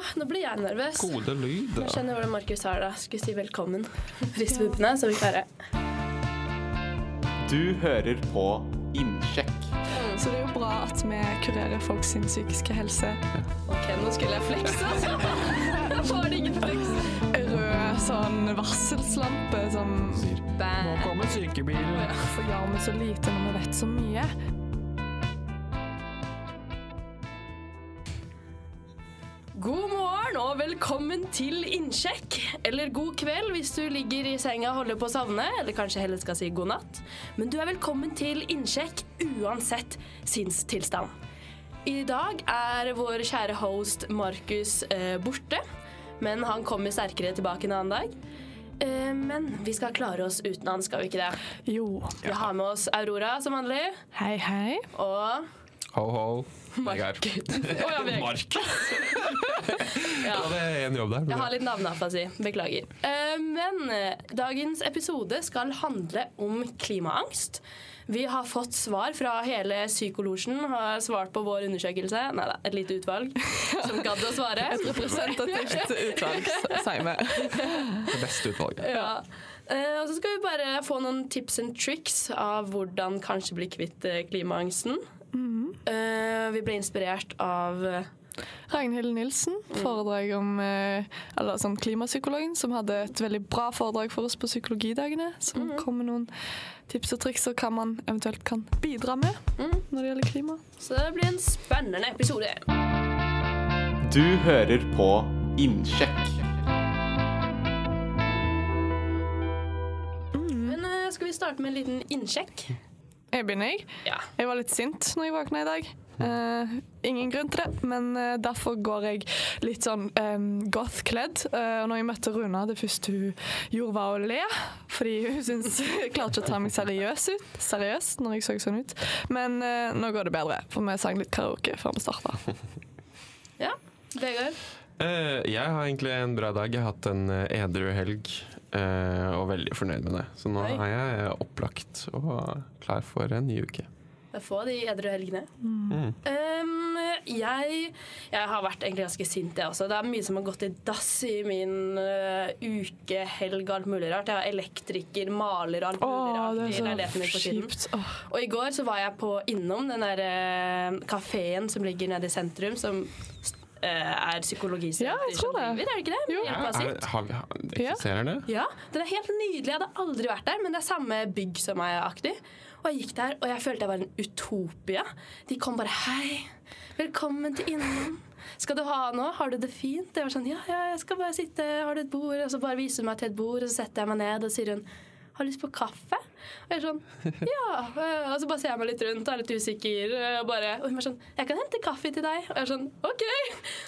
Åh, nå blir jeg nervøs. Gode lyd. Jeg skjønner hvordan Markus har det. Skulle si velkommen. Rist puppene, så vi klarer Du hører på Innsjekk. Så det er jo bra at vi kurerer folk sin psykiske helse. Ok, nå skulle jeg flekse. Var det ingen fleks? Rød sånn varselslampe som Sier Nå kommer sykebil. Hvorfor gjør vi så lite når vi vet så mye? God morgen og velkommen til innsjekk. Eller god kveld hvis du ligger i senga og holder på å sovne, eller kanskje heller skal si god natt. Men du er velkommen til innsjekk uansett sinnstilstand. I dag er vår kjære host Markus eh, borte, men han kommer sterkere tilbake en annen dag. Eh, men vi skal klare oss uten han, skal vi ikke det? Jo. Vi har med oss Aurora som vanlig, Hei, hei. og Ho, ho. Vegard. Oh, ja. Mark. Ja. Ja, det er en jobb der. Jeg har litt navneafasi. Beklager. Eh, Men eh, dagens episode skal handle om klimaangst. Vi har fått svar fra hele Psykolosjen, har svart på vår undersøkelse. Nei da, et lite utvalg som gadd å svare. Et Representativt utvalg, sier vi. Det beste utvalget. Ja. Eh, Og så skal vi bare få noen tips and tricks av hvordan kanskje bli kvitt Eh, Vi ble inspirert av eh, Ragnhild Nilsen, foredrag om eh, Eller sånn klimapsykologen, som hadde et veldig bra foredrag for oss på psykologidagene. Som kom med noen tips og triks og hva man eventuelt kan bidra med når det gjelder klima. Så det blir en spennende episode. Du hører på Innsjekk. Men skal vi starte med en liten innsjekk? Jeg begynner, jeg. Ja. Jeg var litt sint når jeg våkna i dag. Uh, ingen grunn til det, men uh, derfor går jeg litt sånn um, goth-kledd. Uh, og når jeg møtte Runa, det første hun gjorde, var å le. Fordi hun syns jeg klarte ikke å ta meg seriøs ut, seriøst når jeg så sånn ut. Men uh, nå går det bedre, for vi sang litt karaoke før vi starta. Ja, Vegard. Eh, jeg har egentlig en bra dag. Jeg har hatt en eh, edru helg eh, og veldig fornøyd med det. Så nå Oi. er jeg opplagt og klar for en ny uke. Det får få de edru helgene. Mm. Um, jeg, jeg har vært egentlig ganske sint, jeg også. Det er mye som har gått i dass i min uh, uke, helg og alt mulig rart. Jeg har elektriker, maler og alt mulig rart det i leiligheten er min så på kjipt. Og i går så var jeg på innom den der uh, kafeen som ligger nede i sentrum, som er psykologistudenter Ja, jeg tror som det. driver, er det ikke det? Jo. Ja, er, plassitt. har vi, eksisterer det? Ja, den er helt nydelig. Jeg hadde aldri vært der, men det er samme bygg som meg aktig. Og jeg gikk der, og jeg følte jeg var en utopia. De kom bare 'Hei, velkommen til Innom'. Skal du ha noe? Har du det fint? Jeg var sånn, ja, ja, jeg skal bare sitte, har du et bord? Og så bare viser hun meg til et bord, og så setter jeg meg ned, og sier hun har du lyst på kaffe? Og jeg er sånn, ja. Og så bare ser jeg meg litt rundt og er litt usikker. Og, bare, og hun var sånn, jeg kan hente kaffe til deg. Og jeg er sånn, ok.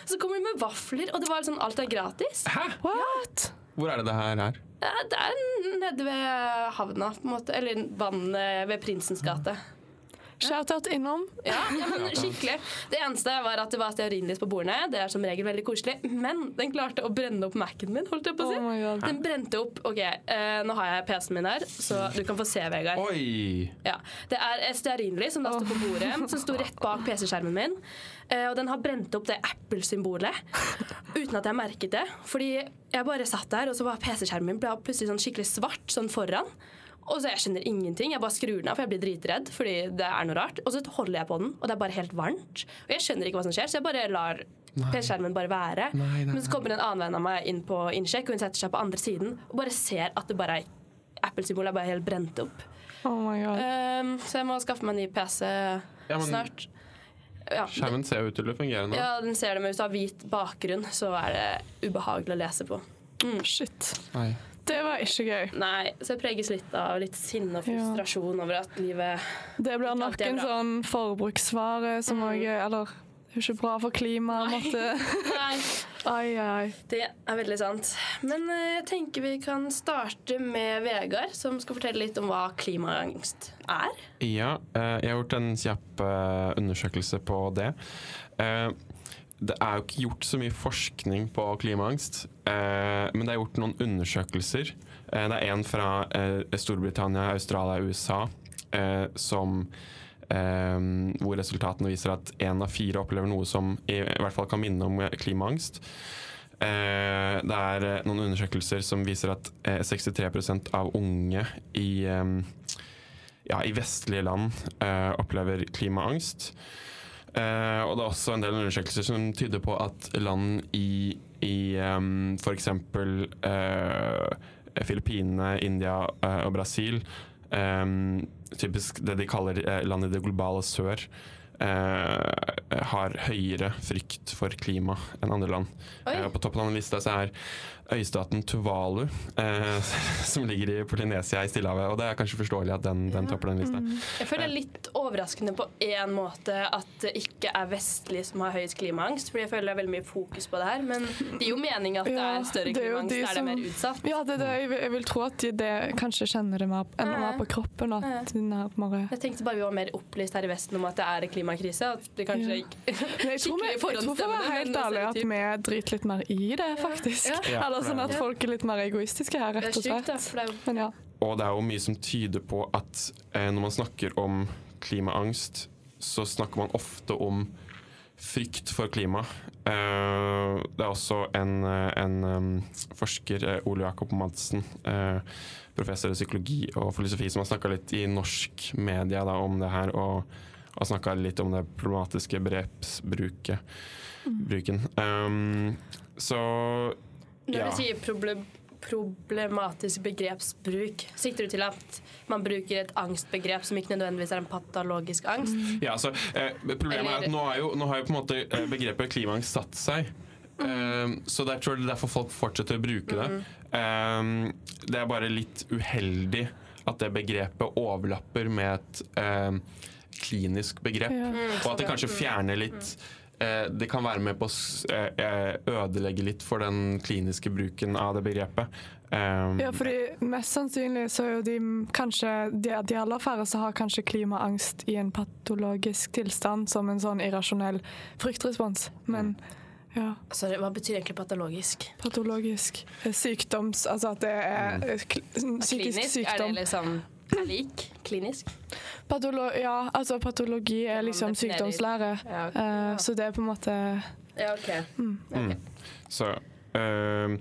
Og Så kommer hun med vafler, og det var sånn, alt er gratis. Hæ? What? Hvor er det det her er? Det er nede ved havna, på en måte. Eller vannet ved Prinsens gate. Shout-out innom. Ja, ja, men skikkelig. Det eneste var at det var stearinlys på bordene. Det er som regel veldig koselig. Men den klarte å brenne opp Mac-en min. holdt jeg på å si. Oh. Den brente opp OK, uh, nå har jeg PC-en min her, så du kan få se, Vegard. Oi! Ja, Det er stearinlys som da står på bordet, som sto rett bak PC-skjermen min. Uh, og den har brent opp det Apple-symbolet uten at jeg merket det. Fordi jeg bare satt der, og så var PC-skjermen min plutselig sånn skikkelig svart sånn foran. Og så jeg skjønner ingenting. Jeg bare skrur den av, for jeg blir dritredd. fordi det er noe rart. Og så holder jeg på den, og det er bare helt varmt. Og jeg skjønner ikke hva som skjer, så jeg bare lar PC-skjermen bare være. Nei, nei, Men så kommer en annen venn av meg inn på innsjekk, og hun setter seg på andre siden og bare ser at det bare er Apple-symbolet er bare helt brent opp. Oh my god. Um, så jeg må skaffe meg en ny PC Ja, men- snart. Ja, Skjermen ser jo ut til å fungere nå. ja, den ser det, men hvis du har hvit bakgrunn, så er det ubehagelig å lese på. Shit. Nei. Det var ikke gøy. Nei, så jeg preges litt av litt sinne og frustrasjon over at livet Det blir nok en sånn forbruksvare som òg Eller det er ikke bra for klimaet. Nei, Ai, ai. det er veldig sant. Men eh, jeg tenker vi kan starte med Vegard, som skal fortelle litt om hva klimaangst er. Ja, eh, jeg har gjort en kjapp eh, undersøkelse på det. Det er jo ikke gjort så mye forskning på klimaangst, eh, men det er gjort noen undersøkelser. Eh, det er en fra eh, Storbritannia, Australia og USA eh, som eh, hvor resultatene viser at én av fire opplever noe som i, i hvert fall kan minne om klimaangst. Eh, det er noen undersøkelser som viser at eh, 63% av unge i, ja, i vestlige land opplever klimaangst. Eh, og det er også en del undersøkelser som tyder på at land i, i um, f.eks. Uh, Filippinene, India uh, og Brasil, um, typisk det de kaller uh, land i det globale sør, har høyere frykt for klima enn andre land. på toppen av den lista så er øystaten Tuvalu, eh, som ligger i Polynesia i Stillehavet. Og det er kanskje forståelig at den, den topper den lista. Mm. Jeg føler det er litt overraskende på én måte at det ikke er vestlig som har høyest klimaangst. Fordi jeg føler det er veldig mye fokus på det her. Men det gir jo mening at det er større klimaangst der det er mer utsatt. Ja, det, det, jeg vil tro at de kanskje kjenner det mer, enn mer på kroppen. At nærmere Jeg tenkte bare vi var mer opplyst her i Vesten om at det er en klimakrise. At vi kanskje ja. ikke skikkelig forhåndsstemme. Jeg tror vi er helt ærlig at vi driter litt mer i det, faktisk. Ja. Ja. Eller sånn at folk er litt mer egoistiske her, rett og slett. Men ja. Og det er jo mye som tyder på at eh, når man snakker om klimaangst, så snakker man ofte om frykt for klima. Eh, det er også en, eh, en um, forsker, uh, Ole Jakob Madsen, eh, professor i psykologi og filosofi, som har snakka litt i norsk media da, om det her, og, og snakka litt om det problematiske brepsbruket. Mm. Um, så når ja. du sier problem, problematisk begrepsbruk, sikter du til at man bruker et angstbegrep som ikke nødvendigvis er en patologisk angst? Mm. Ja, altså, eh, problemet Eller, er at nå, er jo, nå har jo på en måte eh, begrepet klimaangst satt seg. Mm. Um, så det er derfor folk fortsetter å bruke det. Um, det er bare litt uheldig at det begrepet overlapper med et um, klinisk begrep. Og at det kanskje fjerner litt Eh, det kan være med på å eh, eh, ødelegge litt for den kliniske bruken av det begrepet. Um, ja, fordi mest sannsynlig så er jo de kanskje De, de aller færreste har kanskje klimaangst i en patologisk tilstand som en sånn irrasjonell fryktrespons, men ja. Altså, hva betyr egentlig patologisk? Patologisk. Sykdoms... Altså at det er mm. psykisk Klinisk? sykdom. Er det liksom er lik klinisk? Patolo ja, altså patologi er liksom sykdomslære. Ja, okay. uh, så det er på en måte Ja, OK. Mm. okay. Mm. Så uh,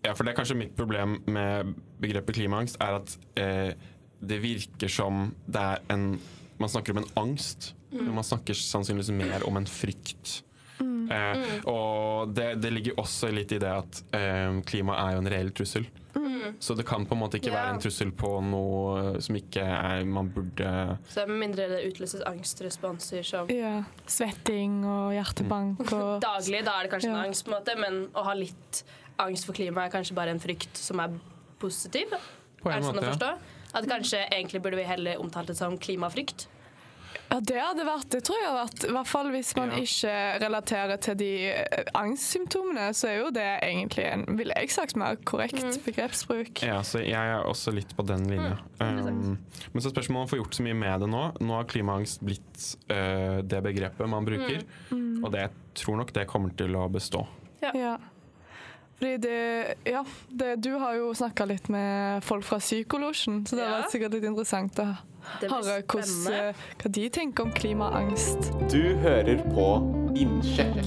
Ja, for det er kanskje mitt problem med begrepet klimaangst, er at uh, det virker som det er en Man snakker om en angst, mm. men man snakker sannsynligvis mer om en frykt. Mm. Eh, og det, det, ligger også litt i det at klima er jo en reell trussel. Mm. Så det kan på en måte ikke ja. være en trussel på noe som ikke er man burde Så Med mindre det utløses angstresponser som Ja. Svetting og hjertebank mm. og Daglig, da er det kanskje ja. en angst, på en måte, men å ha litt angst for klimaet er kanskje bare en frykt som er positiv? På en er det sånn å forstå? At kanskje egentlig burde vi heller omtalt det som klimafrykt? Ja, det hadde vært det, tror jeg har vært. I hvert fall hvis man ja. ikke relaterer til de eh, angstsymptomene, så er jo det egentlig en, ville jeg sagt, mer korrekt mm. begrepsbruk. Ja, så jeg er også litt på den linja. Mm. Um, men så spørsmålet om man får gjort så mye med det nå. Nå har klimaangst blitt uh, det begrepet man bruker, mm. mm. og det, jeg tror nok det kommer til å bestå. Ja. ja. Fordi det, ja, det, du har jo snakka litt med folk fra Psykolosjen, så det har vært sikkert litt interessant å høre hvordan, hva de tenker om klimaangst. Du hører på Innsjekk.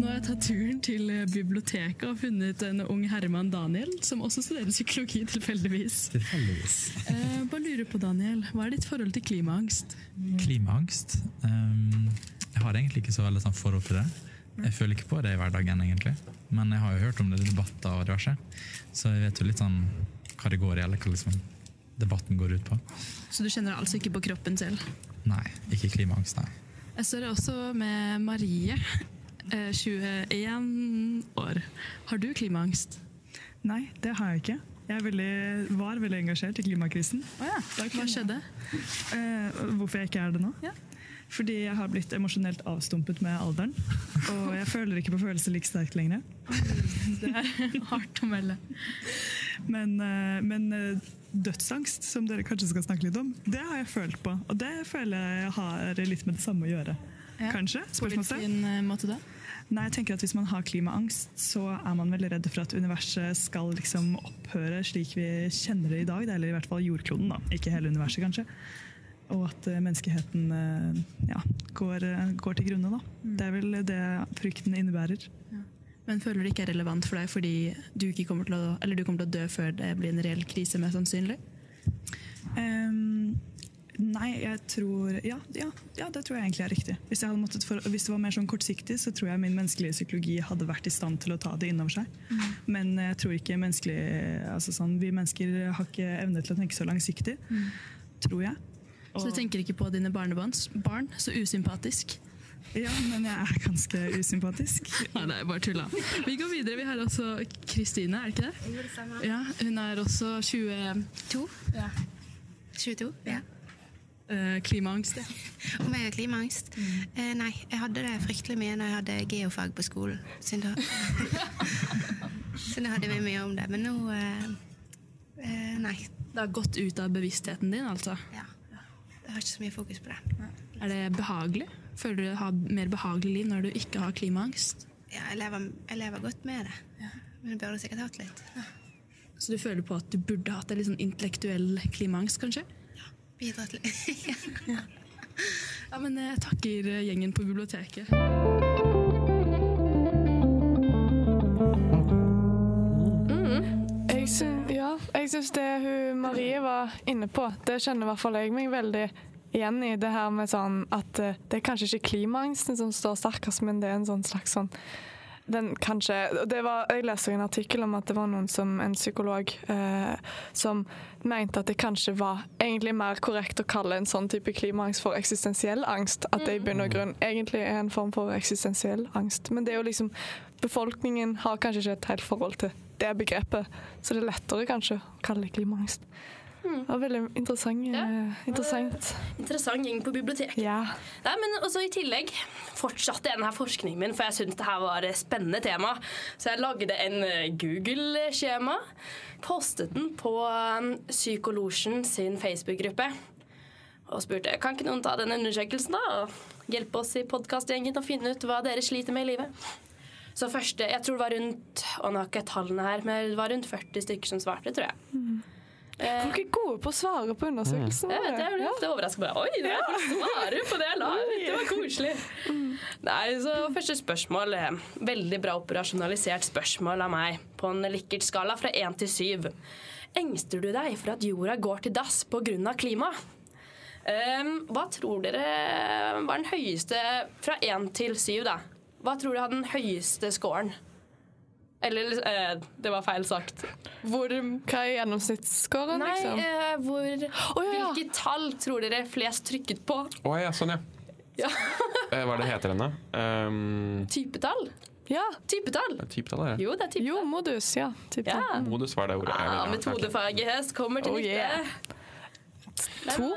Nå har jeg tatt turen til biblioteket og funnet en ung herremann, Daniel, som også studerer psykologi, tilfeldigvis. Tilfeldigvis. eh, bare lurer på, Daniel, hva er ditt forhold til klimaangst? Klimaangst? Um, jeg har egentlig ikke så veldig sånn forhold til det. Jeg føler ikke på det i hverdagen, egentlig. Men jeg har jo hørt om det i debatter og diverse, så jeg vet jo litt sånn hva det går i, eller hva liksom debatten går ut på. Så du kjenner altså ikke på kroppen selv? Nei, ikke klimaangst, nei. Jeg står også med Marie, 21 eh, år. Har du klimaangst? Nei, det har jeg ikke. Jeg veldig, var veldig engasjert i klimakrisen. Oh ja. Hva skjedde? Eh, hvorfor jeg ikke er det nå? Ja. Fordi jeg har blitt emosjonelt avstumpet med alderen. Og jeg føler ikke på følelser like sterkt lenger. Det er hardt å melde. Men, eh, men, dødsangst, som dere kanskje skal snakke litt om, det har jeg følt på. Og det føler jeg har litt med det samme å gjøre. Ja. Kanskje? På hvilken eh, måte da? Nei, jeg tenker at Hvis man har klimaangst, så er man veldig redd for at universet skal liksom opphøre slik vi kjenner det i dag. Eller i hvert fall jordkloden, da. Ikke hele universet, kanskje. og at eh, menneskeheten eh, ja, går, går til grunne. Da. Det er vel det frykten innebærer. Men føler du det ikke er relevant for deg fordi du, ikke kommer til å, eller du kommer til å dø før det blir en reell krise, mest sannsynlig? Um, nei, jeg tror ja, ja, ja, det tror jeg egentlig er riktig. Hvis, for, hvis det var mer sånn kortsiktig, så tror jeg min menneskelige psykologi hadde vært i stand til å ta det innover seg. Men jeg tror ikke menneskelig altså sånn, Vi mennesker har ikke evne til å tenke så langsiktig, tror jeg. Så du tenker ikke på dine barnebarns barn? Så usympatisk. Ja, men jeg er ganske usympatisk. Nei, det er bare tulla. Vi går videre. Vi har også Kristine, er det ikke det? Ja, Hun er også 22. Ja. 22? Ja. Eh, klimaangst. Ja. Om jeg har klimaangst? Eh, nei, jeg hadde det fryktelig mye når jeg hadde geofag på skolen. Så da, så da hadde vi mye om det. Men nå eh, eh, Nei. Det har gått ut av bevisstheten din, altså. Ja. Jeg har ikke så mye fokus på det. Er det behagelig? Føler du har mer behagelig liv når du ikke har klimaangst? Ja, jeg, lever, jeg lever godt med det. Men jeg burde sikkert hatt litt. Så du føler på at du burde hatt en litt sånn intellektuell klimaangst, kanskje? Ja. Bidratt litt. Ja, men jeg takker eh, gjengen på biblioteket. Jeg syns, ja, jeg syns det hun Marie var inne på, det kjenner i hvert fall jeg meg veldig igjen i. Det her med sånn at eh, det er kanskje ikke klimaangsten som står sterkest, men det er en sånn slags sånn den kanskje, var, Jeg leste en artikkel om at det var noen som, en psykolog eh, som mente at det kanskje var egentlig mer korrekt å kalle en sånn type klimaangst for eksistensiell angst. At det i bunn og grunn egentlig er en form for eksistensiell angst. Men det er jo liksom befolkningen har kanskje ikke et helt forhold til det begrepet, så det er lettere kanskje å kalle det klimaangst. Det var veldig interessant. Ja. interessant. Interessant gjeng på biblioteket. Ja. Nei, men også I tillegg fortsatte jeg denne forskningen min, for jeg syntes det her var et spennende tema. Så jeg lagde en eh, Google-skjema, postet den på Psykologen Psykolosjen sin Facebook-gruppe. Og spurte kan ikke noen ta den undersøkelsen da, og hjelpe oss i podkastgjengen å finne ut hva dere sliter med i livet. Så første, jeg tror det var rundt og nå har ikke tallene her, men det var rundt 40 stykker som svarte, tror jeg. Eh, Folk er gode på å svare på undersøkelser. jeg vet det, jeg blir ofte overrasket. Bare, Oi, det er folk svarer på det jeg la ut! Det var koselig. Nei, så Første spørsmål. eh, Veldig bra operasjonalisert spørsmål av meg på en Likert-skala fra 1 til 7. Engster du deg for at jorda går til dass pga. klima? Um, hva tror dere var den høyeste fra 1 til 7, da? Hva tror dere har den høyeste scoren? Eller eh, det var feil sagt. Hvor, hva er gjennomsnittsscoren, Nei, liksom? eh, hvor oh, ja, ja. Hvilke tall tror dere flest trykket på? Å ja, sånn, ja. Ja. Eh, Hva er det heter henne? Um, Typetall? Ja. Typetall? Typetall, ja. Jo, det er typetall. Jo, modus. Ja. Typetall. Ja. Modus var det ordet. jeg Ja, ville ha. metodefaget hest kommer til Oh, nytte. yeah. To?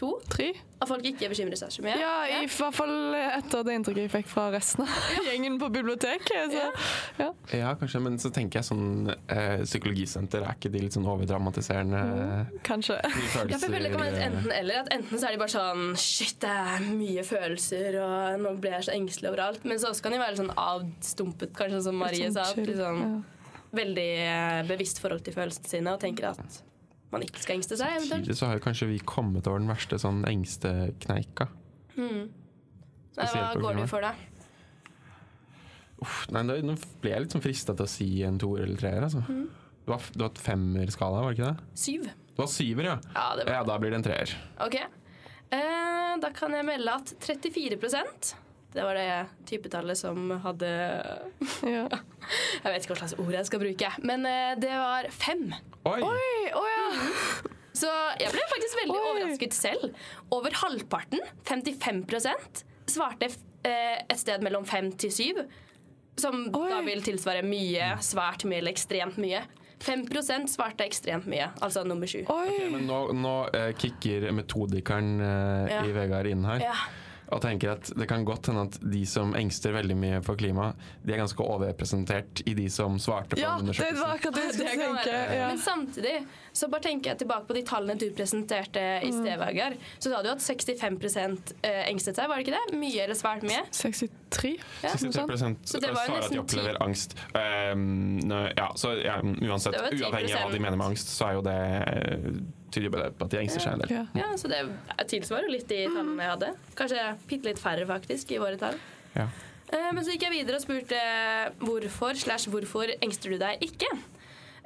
To? Tre? At folk ikke bekymrer seg så mye? Ja, i hvert fall etter det inntrykket jeg fikk fra resten av gjengen på biblioteket. Så. Ja. Ja, kanskje, men så tenker jeg sånn eh, Psykologisenter, er ikke de litt sånn overdramatiserende Kanskje. Følelser, Ja, for jeg føler det kan være eh, enten eller. At enten så er de bare sånn Shit, det er mye følelser, og nå blir jeg så engstelig overalt. Men så også kan de være sånn avstumpet, kanskje som Marie Litt sa. sånn sånn ja. veldig eh, bevisst forhold til følelsene sine og tenker at man ikke skal engste seg. Samtidig så har jo kanskje vi kommet over den verste sånn engstekneika. Nei, hva går du for, da? Uff, nei, nå, ble jeg litt sånn frista til å si en toer eller treer. Altså. Mm. Du har, du har et femmerskala, var det ikke det? Syv. Du har syver, ja. Ja, det var Ja, da blir det en treer. Ok. Eh, da kan jeg melde at 34 det var det typetallet som hadde Ja. Jeg vet ikke hva slags ord jeg skal bruke, men eh, det var fem. Oi! Oi, oh ja. Så jeg ble faktisk veldig Oi. overrasket selv. Over halvparten, 55 svarte eh, et sted mellom fem til syv. Som Oi. da vil tilsvare mye, svært mye eller ekstremt mye. 5% svarte ekstremt mye, altså nummer sju. Okay, Men nå, nå eh, kicker metodikeren eh, Ja. i Vegard inn her. Ja. Og tenker at Det kan godt hende at de som engster veldig mye for klima, de er ganske overrepresentert i de som svarte på Ja, det var akkurat det jeg skulle tenke. Ja. Men samtidig så bare tenker jeg tilbake på de tallene du presenterte i Mm. sted, Vegard. Så sa du at 65 eh, engstet seg, var det ikke det? Mye eller svært mye? 63? Ja, 63 Så det var jo svarer at de nesten opplever angst. Um, ja, så ja, uansett, 10%. uavhengig av hva de mener med angst, så er jo det eh, tyder bare på at de engster seg en del. Ja. Ja, så det tilsvarer litt de tallene jeg hadde. Kanskje bitte litt færre, faktisk, i våre tall. Ja. Eh, Men så gikk jeg videre og spurte hvorfor slash hvorfor engster du deg ikke?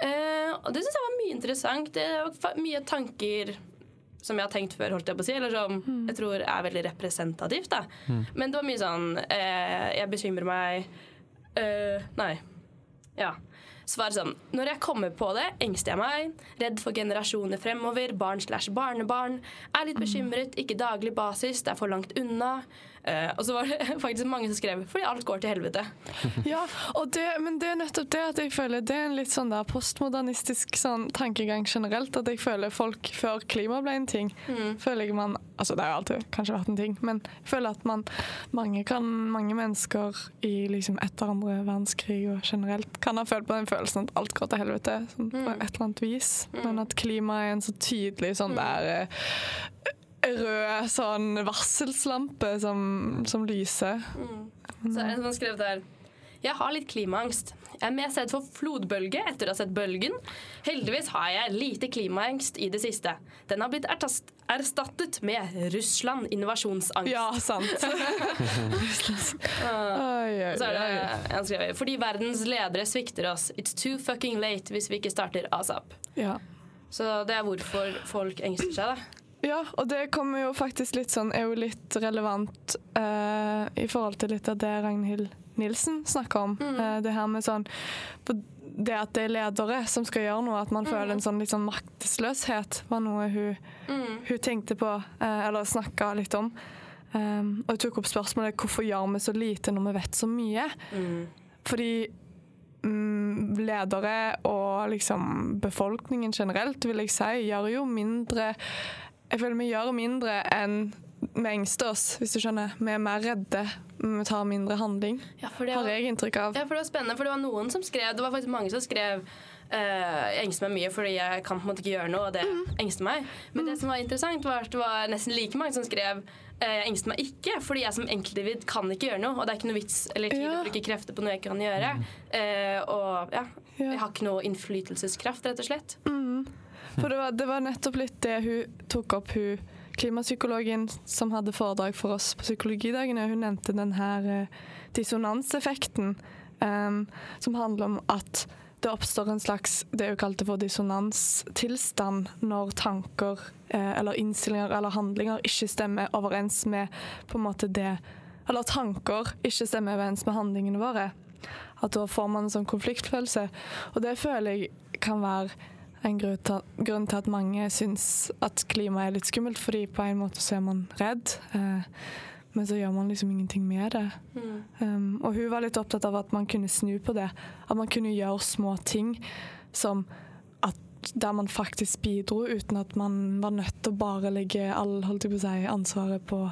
Eh, og det syns jeg var mye interessant. Det var mye tanker som jeg har tenkt før, holdt jeg på å si, eller som jeg tror er veldig representativt. da. Men det var mye sånn eh, Jeg bekymrer meg eh, Nei. Ja. Svar sånn Når jeg kommer på det, engster jeg meg. Redd for generasjoner fremover. Barn slash barnebarn. Er litt bekymret. Ikke daglig basis. Det er for langt unna. Eh, og så var det faktisk mange som skrev fordi alt går til helvete. Ja, og det, men det er nettopp det at jeg føler det er en litt sånn der postmodernistisk sånn tankegang generelt. At jeg føler folk før klima ble en ting, føler jeg man Altså det har jo alltid kanskje vært en ting, men jeg føler at man mange kan mange mennesker i liksom etter andre verdenskrig og generelt kan ha følt på den følelsen at alt går til helvete sånn, på et eller annet vis. Men at klima er en så tydelig sånn der eh, rød sånn varselslampe som, som lyser. Så er det en som har skrevet her Jeg har litt klimaangst. Jeg er mest redd for flodbølge etter å ha sett bølgen. Heldigvis har jeg lite klimaangst i det siste. Den har blitt erstattet med Russland invasjonsangst. Ja, sant. oi, Så er det en skrevet Fordi verdens ledere svikter oss. It's too fucking late hvis vi ikke starter asap. Ja. Så det er hvorfor folk engster seg, da. Ja, og det kommer jo faktisk litt sånn Er jo litt relevant uh, i forhold til litt av det Ragnhild Nilsen snakker om. Eh, det her med sånn Det at det er ledere som skal gjøre noe, at man føler en sånn litt sånn maktesløshet, var noe hun, hun tenkte på, uh, eller snakka litt om. Um, og jeg tok opp spørsmålet hvorfor gjør vi så lite når vi vet så mye. Fordi mm, ledere og liksom befolkningen generelt, vil jeg si, gjør jo mindre Jeg føler vi gjør mindre enn vi engster oss, hvis du skjønner. Vi er mer redde, vi tar mindre handling. Ja, for det Har var, jeg inntrykk av. ja, for det var spennende, for det var noen som skrev Det var faktisk mange som skrev Uh, jeg engster meg mye fordi jeg kan på en måte ikke gjøre noe, og det engster meg. Men det som var interessant, var at det var nesten like mange som skrev uh, jeg engster meg ikke, fordi jeg som enkeltindivid kan ikke gjøre noe. Og det er ikke noe vits eller tid å bruke krefter på noe jeg ikke kan gjøre. Uh, og ja, Ja. jeg har ikke noe innflytelseskraft, rett og slett. For det var, det var nettopp litt det hun tok opp, hun klimapsykologen som hadde foredrag for oss på psykologidagene. Hun nevnte denne eh, dissonanseffekten, um, som handler om at det oppstår en slags det hun kalte for dissonans-tilstand når tanker eh, eller innstillinger eller handlinger ikke stemmer overens med på en måte det Eller tanker ikke stemmer overens med handlingene våre. At da får man en sånn konfliktfølelse. Og det føler jeg kan være en grunn til, at mange syns at klima er litt skummelt, fordi på en måte så er man redd. Eh, men så gjør man liksom ingenting med det. Um, og hun var litt opptatt av at man kunne snu på det. At man kunne gjøre små ting som at der man faktisk bidro, uten at man var nødt til å bare legge all holdt jeg på å si, ansvaret på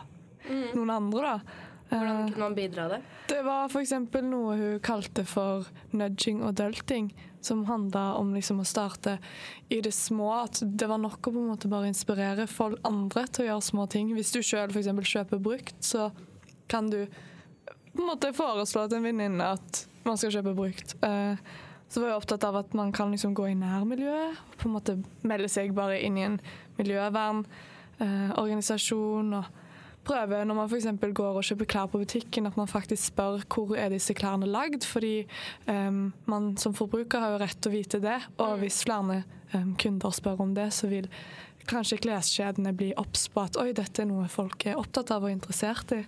noen andre. da. Hvordan Eh, kunne man bidra det? det var f.eks. noe hun kalte for nudging og dulting, som handla om liksom å starte i det små. At det var nok å på en måte bare inspirere folk andre til å gjøre små ting. Hvis du sjøl f.eks. kjøper brukt, så kan du på en måte foreslå til en venninne at man skal kjøpe brukt. Eh, så var jeg opptatt av at man kan liksom gå i nærmiljøet på en måte melde seg bare inn i en miljøvernorganisasjon. og prøve når man f.eks. går og kjøper klær på butikken, at man faktisk spør hvor er disse klærne lagd. Fordi um, man som forbruker har jo rett til å vite det. Og hvis flere um, kunder spør om det, så vil kanskje kleskjedene bli obs på at oi, dette er noe folk er opptatt av og interessert i.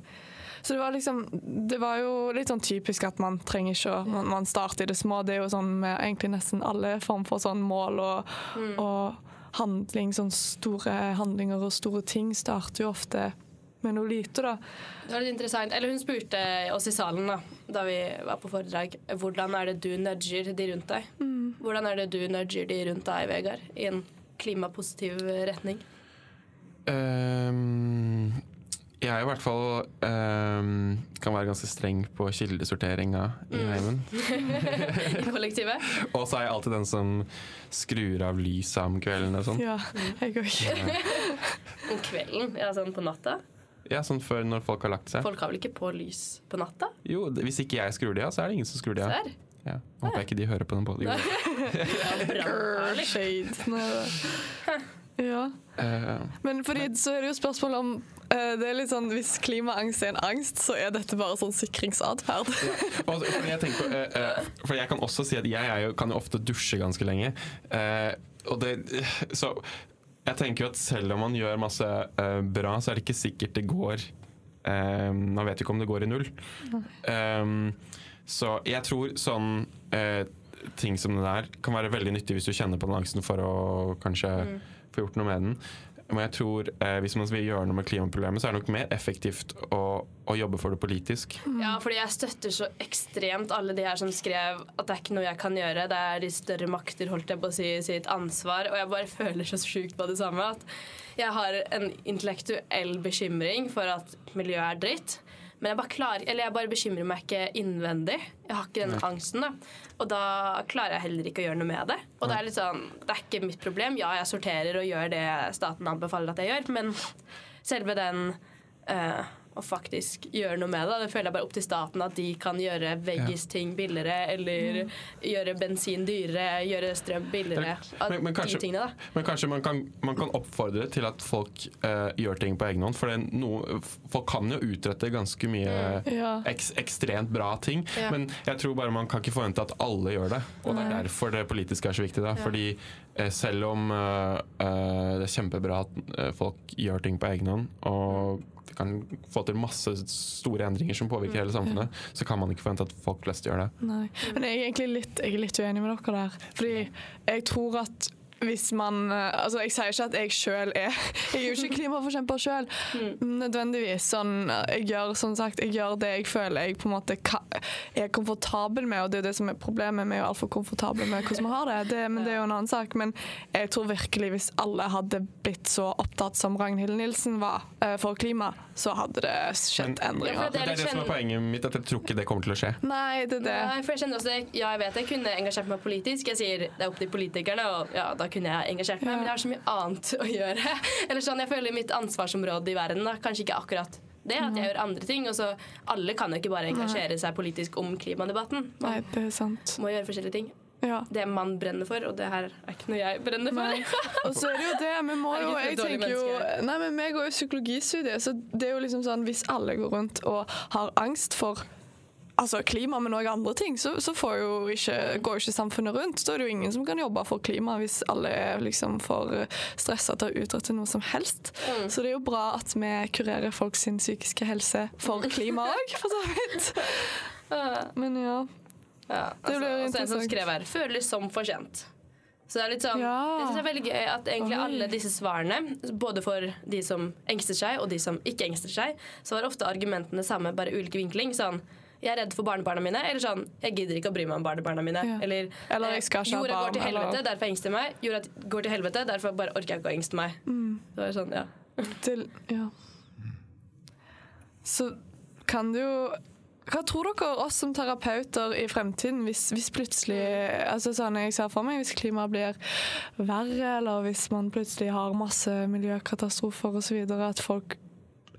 Så det var liksom Det var jo litt sånn typisk at man trenger ikke å man, man starter i det små. Det er jo sånn med egentlig nesten alle form for sånn mål og, og handling, sånn store handlinger og store ting starter jo ofte med noe lite, da. Det var litt interessant. Eller hun spurte oss i salen da, da vi var på foredrag, hvordan er det du nudger de rundt deg? Hvordan er det du nudger de rundt deg, Vegard, i en klimapositiv retning? Um, jeg i hvert fall um, kan være ganske streng på kildesorteringa i heimen. I kollektivet? Og så er jeg alltid den som skrur av lyset om kvelden og sånn. Ja, jeg òg. Om kvelden? Ja, sånn på natta? Ja, sånn før når folk har lagt seg. Folk har vel ikke på lys på natta? Jo, det- hvis ikke jeg skrur de av, så er det ingen som skrur de av. Serr? Ja. Håper jeg ikke de hører på den podden. Ja. Ja. Eh, Men fordi, så er det jo spørsmål om eh, det er litt sånn, Hvis klimaangst er en angst, så er dette bare sånn sikringsatferd. Fordi jeg, på, eh, for jeg kan også si at jeg er jo, kan jo ofte dusje ganske lenge. Eh, og det, så jeg tenker jo at selv om man gjør masse uh, bra, så er det ikke sikkert det går eh, Man vet jo ikke om det går i null. Um, så jeg tror sånn uh, ting som det der kan være veldig nyttig hvis du kjenner på den angsten for å kanskje få gjort noe med den. Men jeg tror eh, hvis man vil gjøre noe med klimaproblemet, så er det nok mer effektivt å, å jobbe for det politisk. Ja, fordi jeg støtter så ekstremt alle de her som skrev at det er ikke noe jeg kan gjøre, det er de større makter, holdt jeg på å si, sitt ansvar. Og jeg bare føler så sjukt på det samme. At jeg har en intellektuell bekymring for at miljøet er dritt. Men jeg bare, klarer, eller jeg bare bekymrer meg ikke innvendig. Jeg har ikke den angsten. da. Og da klarer jeg heller ikke å gjøre noe med det. Og det er litt sånn, det er ikke mitt problem. Ja, jeg sorterer og gjør det staten anbefaler at jeg gjør, men selve den eh, å faktisk gjøre noe med det. Det føler jeg bare opp til staten at de kan gjøre veggis-ting billigere, eller gjøre bensin dyrere, gjøre strøm billigere. Men- men kanskje- de tingene, da. Men kanskje man kan, man kan oppfordre til at folk eh, gjør ting på egen hånd. For det er noe, folk kan jo utrette ganske mye Ja. eks, ekstremt bra ting. Ja. Men jeg tror bare man kan ikke forvente at alle gjør det. Og det er derfor det politiske er så viktig. Da. Fordi eh, selv om eh, eh, det er kjempebra at eh, folk gjør ting på egen hånd, og vi kan få til masse store endringer som påvirker hele samfunnet, så kan man ikke forvente at folk flest gjør det. Nei. Men jeg er egentlig litt, jeg er litt uenig med dere der. Fordi jeg tror at hvis man eh, Altså, jeg sier ikke at jeg sjøl er Jeg er jo ikke klimaforkjemper sjøl, nødvendigvis. Sånn, jeg gjør som sagt, jeg gjør det jeg føler jeg på en måte er komfortabel med, og det er jo det som er problemet. Vi er jo altfor komfortable med hvordan vi har det, det men det er jo en annen sak. Men jeg tror virkelig hvis alle hadde blitt så opptatt som Ragnhild Nilsen var eh, for klima, så hadde det skjedd endringer. Ja, Det er det som er poenget mitt, at jeg tror ikke det kommer til å skje. Nei, det er det. Nei, for jeg kjenner også, Ja, jeg vet jeg kunne engasjert meg politisk. Jeg sier det er opp til politikerne, og ja, da kunne jeg engasjert meg. Men jeg har så mye annet å gjøre. Eller sånn, Jeg føler mitt ansvarsområde i verden da, kanskje ikke akkurat det, at jeg gjør andre ting. Og så Alle kan jo ikke bare engasjere seg politisk om klimadebatten. Nei, det er sant. må gjøre forskjellige ting. Ja. Det man brenner for, og det her er ikke noe jeg brenner for. Og så er det jo det, vi må jo Jeg tenker jo. Nei, men vi går jo psykologistudiet, så det er jo liksom sånn Hvis alle går rundt og har angst for Altså klima, men òg andre ting, så, så får jo ikke, går jo ikke samfunnet rundt. Da er det jo ingen som kan jobbe for klima hvis alle er liksom for stressa til å utrette noe som helst. Mm. Så det er jo bra at vi kurerer folk sin psykiske helse for klima òg, for så vidt. Men ja. Ja, Det altså, blir og så en som interessant. skrev her 'føles som fortjent'. Så det er litt sånn Ja. det synes det er veldig gøy at egentlig Oi. alle disse svarene, både for de som engster seg, og de som ikke engster seg, så var ofte argumentene samme, bare ulike vinkling. Sånn jeg er redd for barnebarna mine. Eller sånn Jeg gidder ikke å bry meg om barnebarna mine. Ja. Eller, Eller, eh, jeg skal ikke jorda barn, går til eller- helvete, derfor engster jeg meg. Jorda går til helvete, derfor bare orker jeg ikke å engste meg. Mm. Det var sånn, ja. til Ja. Så kan du jo Hva tror dere oss som terapeuter i fremtiden, hvis, hvis plutselig altså sånn jeg ser for meg, Hvis klimaet blir verre, eller hvis man plutselig har masse miljøkatastrofer osv., at folk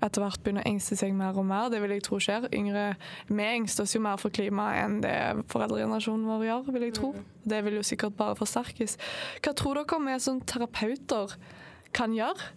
etter hvert begynner å engste seg mer og mer. Det vil jeg tro skjer. Yngre, Vi engster oss jo mer for klimaet enn det foreldregenerasjonen vår gjør, vil jeg tro. Det vil jo sikkert bare forsterkes. Hva tror dere vi som terapeuter kan gjøre?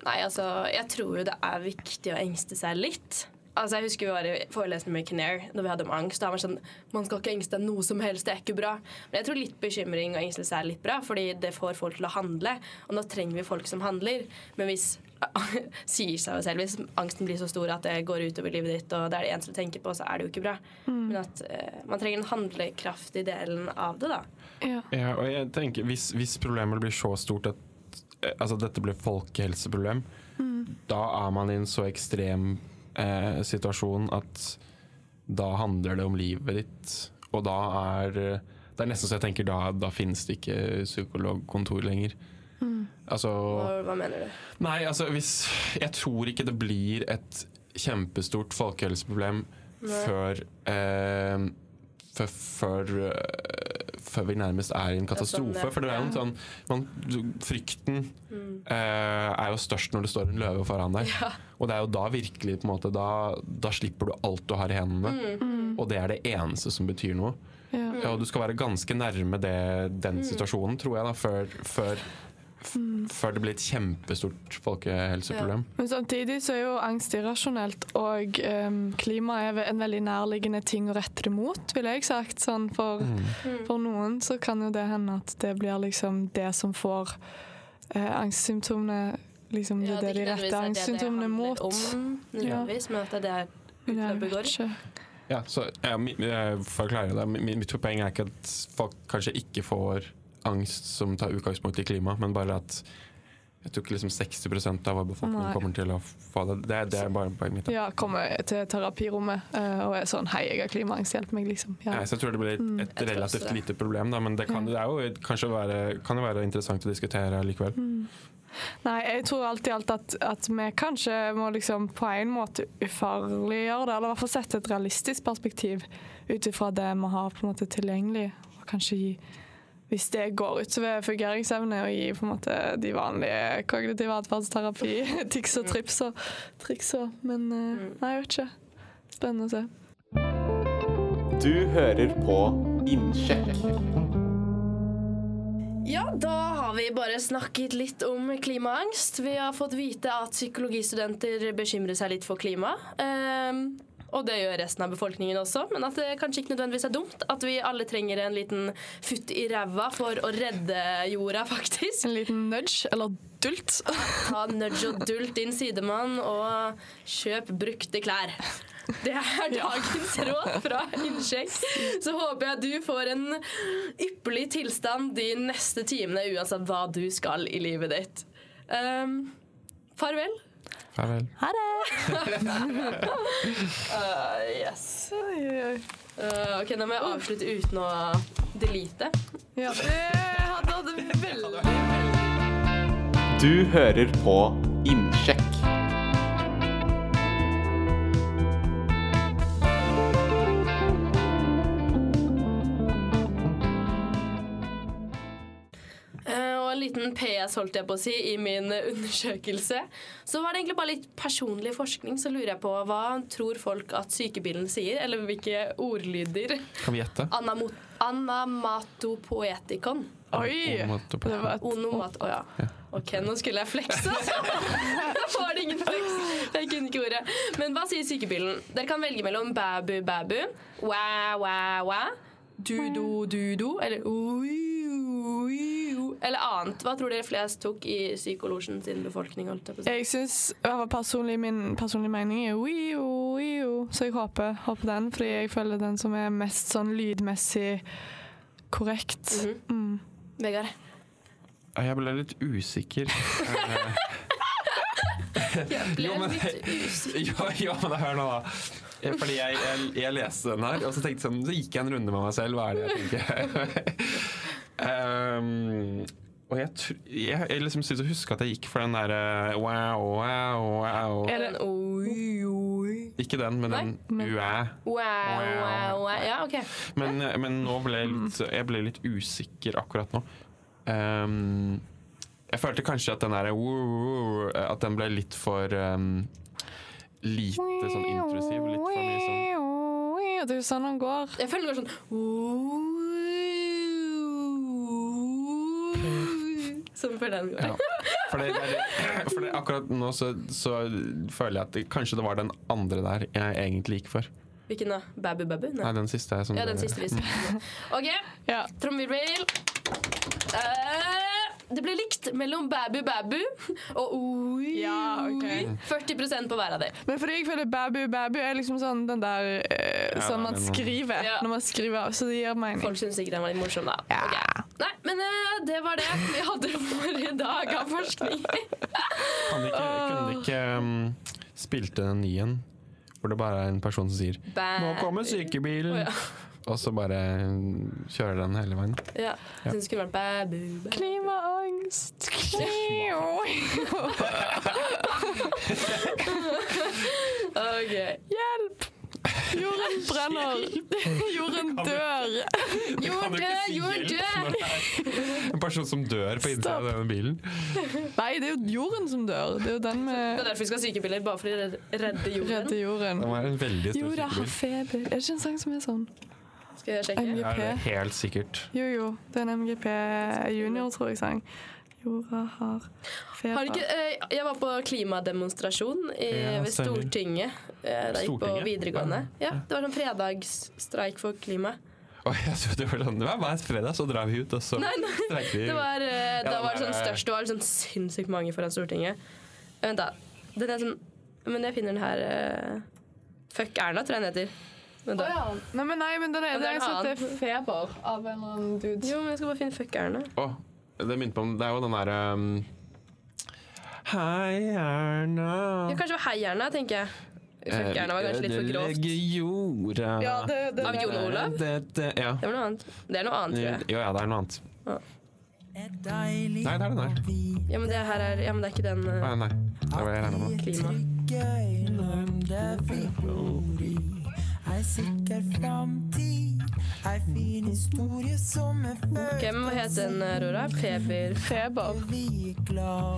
Nei, altså, jeg tror jo det er viktig å engste seg litt. Altså, jeg husker vi var i forelesning med Kinnair når vi hadde om angst. Da var sånn, Man skal ikke engste noe som helst, det er ikke bra. Men jeg tror litt bekymring og engstelse er litt bra, fordi det får folk til å handle. Og nå trenger vi folk som handler. Men hvis sier seg selv, hvis angsten blir så stor at det går utover livet ditt, og det er det eneste du tenker på, så er det jo ikke bra. Men at uh, man trenger den handlekraftige delen av det, da. Ja. Ja, og jeg tenker hvis, hvis problemet blir så stort at eh, altså dette blir folkehelseproblem, da er man i en så ekstrem eh, situasjon at da handler det om livet ditt. Og da er Det er nesten så jeg tenker da, da finnes det ikke psykologkontor lenger. Altså hva mener du? Nei, altså hvis Jeg tror ikke det blir et kjempestort folkehelseproblem før eh, før, før, eh, før vi nærmest er i en katastrofe. Sånn. For det er jo en sånn man, Frykten eh, er jo størst når det står en løve foran deg. Og det er jo da virkelig på en måte Da, da slipper du alt du har i hendene. Og det er det eneste som betyr noe. Ja. Ja, og du skal være ganske nærme det, den situasjonen, tror jeg, da, før, før f før det blir et kjempestort folkehelseproblem. Men samtidig så er jo angst irrasjonelt, og um, klima er en veldig nærliggende ting å rette det mot, ville jeg sagt. Sånn for, Mm. for noen så kan jo det hende at det blir liksom det som får uh, angstsymptomene Liksom det Ja, er det de retter er det det angstsymptomene handler mot. Om, nødvendigvis, men at det er utløpet går. Ja, så ja, for å klare det. Mi- Mitt poeng er ikke at folk kanskje ikke får angst som tar utgangspunkt i klima, men bare at jeg tror ikke liksom 60% av befolkningen kommer til å få det. Det, det er bare poenget mitt. da. Ja, kommer til terapirommet eh, og er sånn Hei, jeg har klimaangst, hjelp meg, liksom. Ja. Ja, Så jeg tror det blir et, Mm. relativt det. lite problem, da, men det kan, det er jo kanskje være, kan jo være interessant å diskutere likevel. Mm. Nei, jeg tror alt i alt at, at vi kanskje må liksom på en måte ufarliggjøre det, eller i hvert fall sette et realistisk perspektiv ut ifra det vi har på en måte tilgjengelig, og kanskje gi hvis det går utover fungeringsevne, og gir på en måte de vanlige kognitive atferdsterapi, tics og trips og triks og Men eh, nei, jeg vet ikke. Spennende å se. Du hører på Innsjekk. Ja, da har vi bare snakket litt om klimaangst. Vi har fått vite at psykologistudenter bekymrer seg litt for klima. Ehm, og det gjør resten av befolkningen også, men at det kanskje ikke nødvendigvis er dumt. At vi alle trenger en liten futt i ræva for å redde jorda, faktisk. En liten nudge, eller dult. Ta nudge og dult din sidemann, og kjøp brukte klær. Det er dagens råd fra Innsjekk. Så håper jeg du får en ypperlig tilstand de neste timene, uansett hva du skal i livet ditt. Um, farvel. Farvel. Ha det! Uh, yes. Uh, ok, Nå må jeg avslutte uten å delete. Ja, det hadde hadde veldig Du hører på liten holdt jeg på å si, i min undersøkelse. Så var det egentlig bare litt personlig forskning. Så lurer jeg på hva tror folk at sykebilen sier? Eller hvilke ordlyder? Kan vi gjette? Anamatopoetikon. Oi! Et Onomat... Å ja. Ok, nå skulle jeg flekse. Da var det ingen fleks. Jeg kunne ikke ordet. Men hva sier sykebilen? Dere kan velge mellom babu, babu, wæ, wæ, wæ, du-do, du-do, eller oi, oi, oi, eller annet. Hva tror dere flest tok i Psykolosjen sin befolkning? holdt jeg på? Jeg syns personlig, min personlige mening er wio, wio, så jeg håper, håper den, fordi jeg føler den som er mest sånn lydmessig korrekt. mm. Vegard? Jeg ble litt usikker. Eh, Jeg ble Jo, men- litt usikker. Jo, ja, men hør nå, da. Fordi jeg, jeg, jeg leste den her, og så tenkte jeg sånn, så gikk jeg en runde med meg selv. Hva er det jeg tenker? Um, og jeg, tr- jeg, jeg liksom syns å huske at jeg gikk for den derre wow, wow, wow. Er det En oi, oi. Ikke den, men den uæ. Wow, wow, wow. Ja, OK. Men, men nå ble jeg litt, jeg ble litt usikker akkurat nå. Um, jeg følte kanskje at den der wow, At den ble litt for um, lite sånn intrusiv. Litt for mye sånn Det er jo sånn han går. Jeg føler det går sånn Som for den går. Ja. For, det, det for det, akkurat nå så, så føler jeg at det, kanskje det var den andre der jeg egentlig gikk for. Hvilken da? Babu Babu? Nei, den siste. er Sånn Ja, den siste vi spilte. OK, Ja. trommevirvel. Eh, det ble likt mellom Babu Babu og oi. Ja, ok. 40% på hver av dem. Men fordi jeg føler babu, babu er liksom sånn den der uh, Ja, Sånn man skriver Ja. når man skriver så det gir mening. Folk syns sikkert den var litt morsom, da. Ok. Nei, men uh, det var det vi hadde for i dag av forskning. Kan de ikke, kunne de ikke um, spilt den en en? Hvor det bare er en person som sier 'Nå kommer sykebilen', Oh, ja. Og så bare kjører den hele veien. Ja. Jeg syns det skulle vært Babu Babu. Klimaangst. OK. Hjelp! Jorden brenner. Jorden dør. Jorden dør, Jorden dør! En person som dør på innsida av denne bilen. Nei, det er jo jorden som dør. Det er jo den Det er derfor vi skal ha sykebiler, bare for å redde- jorden. redde jorden. Det var en veldig stor Jorda har feber. Er det ikke en sang som er sånn? Skal jeg sjekke? MGP. Ja, det er helt sikkert. Jo, jo. Det er en MGP junior, tror jeg sang. Jorda har feber. Har ikke, eh, jeg var på klimademonstrasjon i, Ja, ved. Stortinget eh, da jeg gikk på videregående. Ja, Det var sånn fredagsstreik for klima. Oi, jeg trodde det var sånn Hver fredag så drar vi ut, og så Nei, nei. streiker vi. Det var, eh, da var det sånn størst. Det var sånn sinnssykt mange foran Stortinget. Vent, da. Den er sånn Men jeg finner den her Fuck Erna, tror jeg den heter. Vent Å ja. Nei, men, nei, men den det er en en Feber av en eller annen dude. Jo, men jeg skal bare finne Fuck Erna. Å, det minte meg om Det er jo den derre um, Hei, Erna. Ja, kanskje det var Hei Erna, tenker jeg. Fuck Erna var kanskje litt for grovt. Ødelegge jorda Ja, det, det, Av Jon Olav? Det, det, ja. Det var noe annet. Det er noe annet, tror jeg. Jo, ja, det er noe annet. Ja. Nei, det er den der. Ja, men det her er Ja, men det er ikke den eh, Nei, nei. Det var jeg regna med. klima. Ok, men hva het den, eh, Aurora? Feber... Feber.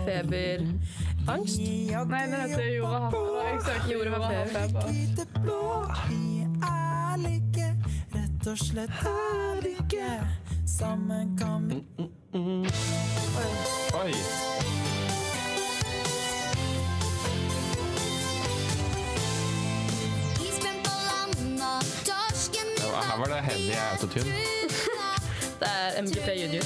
Feber... Angst? Nei, den heter Jorda feber. Jeg søker Jorda har Jorda har Sammen Oi. vi her var det heavy autotune. Det er MGP Junior.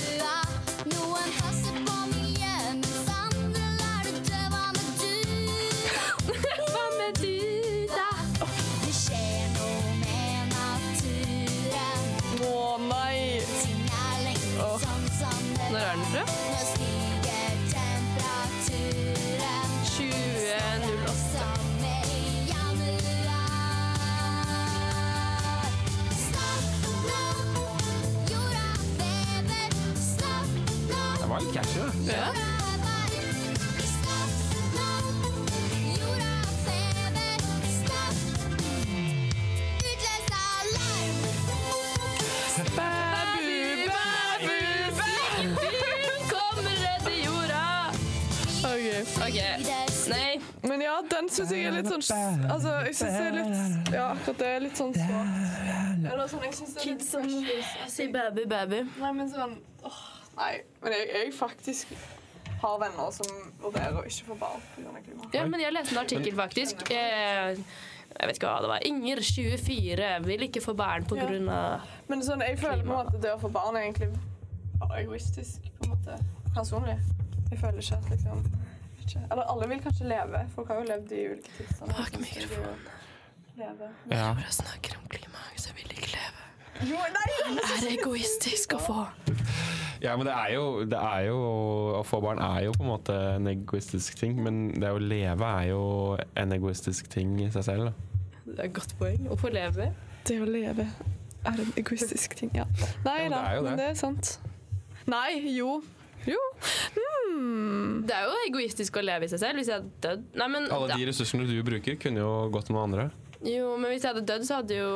Alarm. Babu, babu, babu! Kom, redde jorda! OK. Nei. Men ja, den syns jeg er litt sånn Altså, jeg syns det er litt Ja, akkurat det er litt sånn svakt. Eller sånn, jeg synes det er litt Kids som sier baby, baby. Nei, men sånn åh, Nei. Men jeg, jeg faktisk har venner som vurderer å ikke få barn pga. klima. Ja, men jeg leste en artikkel, faktisk. Jeg, jeg vet ikke hva det var. Inger, 24, vil ikke få barn på Ja. Men sånn, jeg føler på en måte det å få barn er egentlig bare egoistisk. på en måte, Personlig. Jeg føler ikke at liksom ikke, Eller alle vil kanskje leve. Folk har jo levd i ulike tilstander. Bak mikrofonen. Jeg snakker om klimaangst, jeg vil ikke leve. Jo, nei! Det er egoistisk å få. Ja, men det er, jo, det er jo Å få barn er jo på en måte en egoistisk ting, men det å leve er jo en egoistisk ting i seg selv. Da. Det er et godt poeng. Å få leve. Det å leve er en egoistisk ting, ja. Nei Ja, men da, det er jo men det. det er sant. Nei, jo. Jo. Hmm. Det er jo egoistisk å leve i seg selv hvis jeg hadde dødd. Alle de ressursene du bruker, kunne jo gått med andre. Jo, men hvis jeg hadde dødd, så hadde jo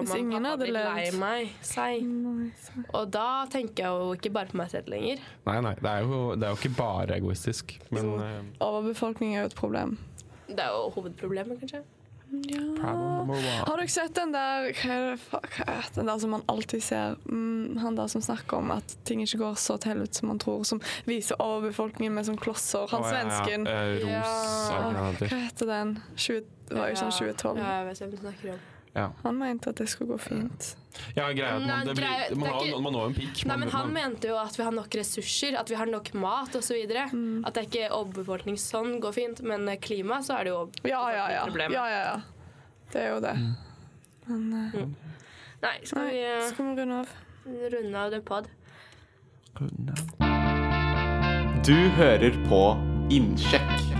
Hvis mamma og pappa blitt lei meg. Seg. Og da tenker jeg jo ikke bare på meg selv lenger. Nei, nei, det er jo, det er jo ikke bare egoistisk, men eh, Overbefolkning er jo et problem. Det er jo hovedproblemet, kanskje. One. Har dere sett den der hva er det, det, den der som man alltid ser? Mm, han der som snakker om at ting ikke går så til helvete som man tror. Som viser overbefolkningen med sånn klosser. Han oh, ja, ja, svensken. eh, Ja. er Hva heter? den? 20, det var jo sånn 2012. Ja, jeg vet hvem du snakker om. Ja. Han mente at det skulle gå fint. ja, greia at man, Nei, det blir, man, har- man når en pikk. Nei, Man- men Han man- mente jo at vi har nok ressurser, at vi har nok mat osv. Mm. At det er ikke overbefolkning sånn går fint, men klima så er det jo Ja, ja, ja. Problemet. ja, ja, ja. Det er jo det. Men eh, Nei, skal nei, vi eh, skal vi runde av? runde av den pod? Du hører på Innsjekk.